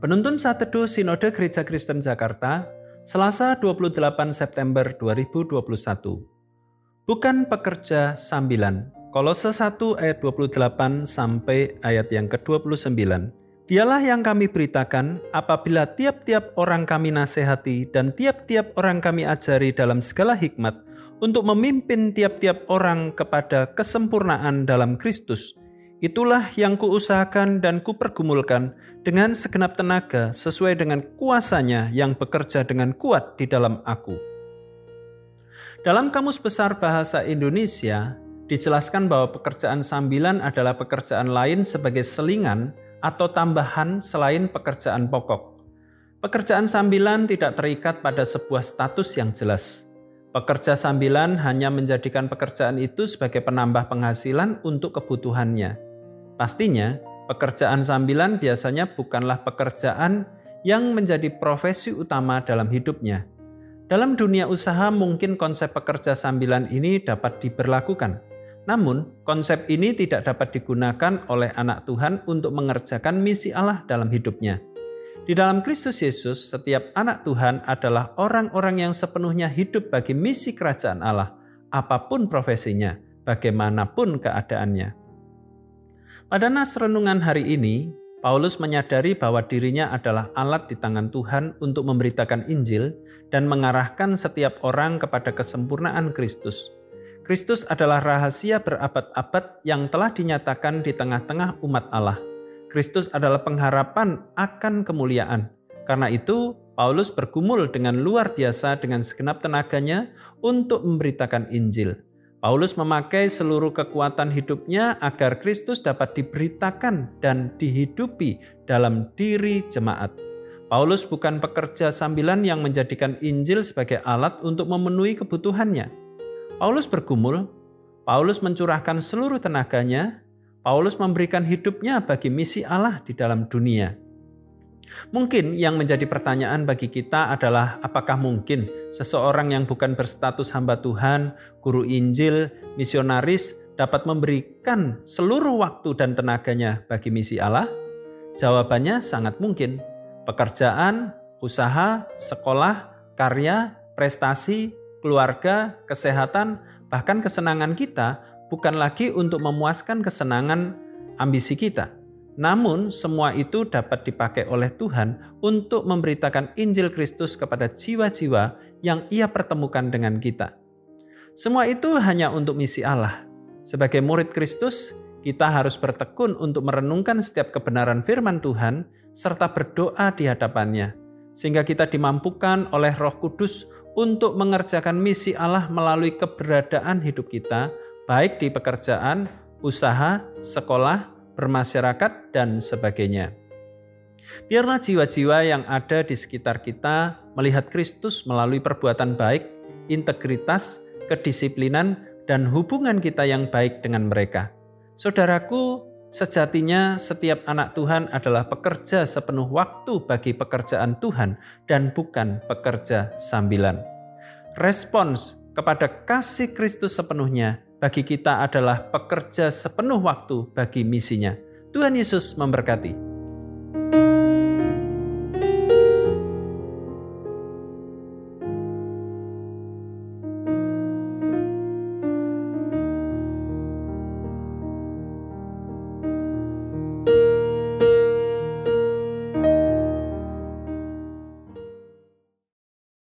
Penuntun Saat Teduh Sinode Gereja Kristen Jakarta, Selasa 28 September 2021. Bukan pekerja sambilan. Kolose 1 ayat 28 sampai ayat yang ke-29. Dialah yang kami beritakan apabila tiap-tiap orang kami nasihati dan tiap-tiap orang kami ajari dalam segala hikmat untuk memimpin tiap-tiap orang kepada kesempurnaan dalam Kristus Itulah yang kuusahakan dan kupergumulkan dengan segenap tenaga sesuai dengan kuasanya yang bekerja dengan kuat di dalam aku. Dalam Kamus Besar Bahasa Indonesia, dijelaskan bahwa pekerjaan sambilan adalah pekerjaan lain sebagai selingan atau tambahan selain pekerjaan pokok. Pekerjaan sambilan tidak terikat pada sebuah status yang jelas. Pekerja sambilan hanya menjadikan pekerjaan itu sebagai penambah penghasilan untuk kebutuhannya Pastinya, pekerjaan sambilan biasanya bukanlah pekerjaan yang menjadi profesi utama dalam hidupnya. Dalam dunia usaha, mungkin konsep pekerja sambilan ini dapat diberlakukan. Namun, konsep ini tidak dapat digunakan oleh anak Tuhan untuk mengerjakan misi Allah dalam hidupnya. Di dalam Kristus Yesus, setiap anak Tuhan adalah orang-orang yang sepenuhnya hidup bagi misi kerajaan Allah, apa pun profesinya, bagaimanapun keadaannya. Pada nas renungan hari ini, Paulus menyadari bahwa dirinya adalah alat di tangan Tuhan untuk memberitakan Injil dan mengarahkan setiap orang kepada kesempurnaan Kristus. Kristus adalah rahasia berabad-abad yang telah dinyatakan di tengah-tengah umat Allah. Kristus adalah pengharapan akan kemuliaan. Karena itu, Paulus bergumul dengan luar biasa dengan segenap tenaganya untuk memberitakan Injil. Paulus memakai seluruh kekuatan hidupnya agar Kristus dapat diberitakan dan dihidupi dalam diri jemaat. Paulus bukan pekerja sambilan yang menjadikan Injil sebagai alat untuk memenuhi kebutuhannya. Paulus bergumul, Paulus mencurahkan seluruh tenaganya, Paulus memberikan hidupnya bagi misi Allah di dalam dunia. Mungkin yang menjadi pertanyaan bagi kita adalah apakah mungkin seseorang yang bukan berstatus hamba Tuhan, guru Injil, misionaris dapat memberikan seluruh waktu dan tenaganya bagi misi Allah? Jawabannya sangat mungkin. Pekerjaan, usaha, sekolah, karya, prestasi, keluarga, kesehatan, bahkan kesenangan kita bukan lagi untuk memuaskan kesenangan ambisi kita namun, semua itu dapat dipakai oleh Tuhan untuk memberitakan Injil Kristus kepada jiwa-jiwa yang Ia pertemukan dengan kita. Semua itu hanya untuk misi Allah. Sebagai murid Kristus, kita harus bertekun untuk merenungkan setiap kebenaran firman Tuhan serta berdoa di hadapannya, sehingga kita dimampukan oleh Roh Kudus untuk mengerjakan misi Allah melalui keberadaan hidup kita, baik di pekerjaan, usaha, sekolah, bermasyarakat, dan sebagainya. Biarlah jiwa-jiwa yang ada di sekitar kita melihat Kristus melalui perbuatan baik, integritas, kedisiplinan, dan hubungan kita yang baik dengan mereka. Saudaraku, sejatinya setiap anak Tuhan adalah pekerja sepenuh waktu bagi pekerjaan Tuhan dan bukan pekerja sambilan. Respons kepada kasih Kristus sepenuhnya bagi kita adalah pekerja sepenuh waktu bagi misinya. Tuhan Yesus memberkati.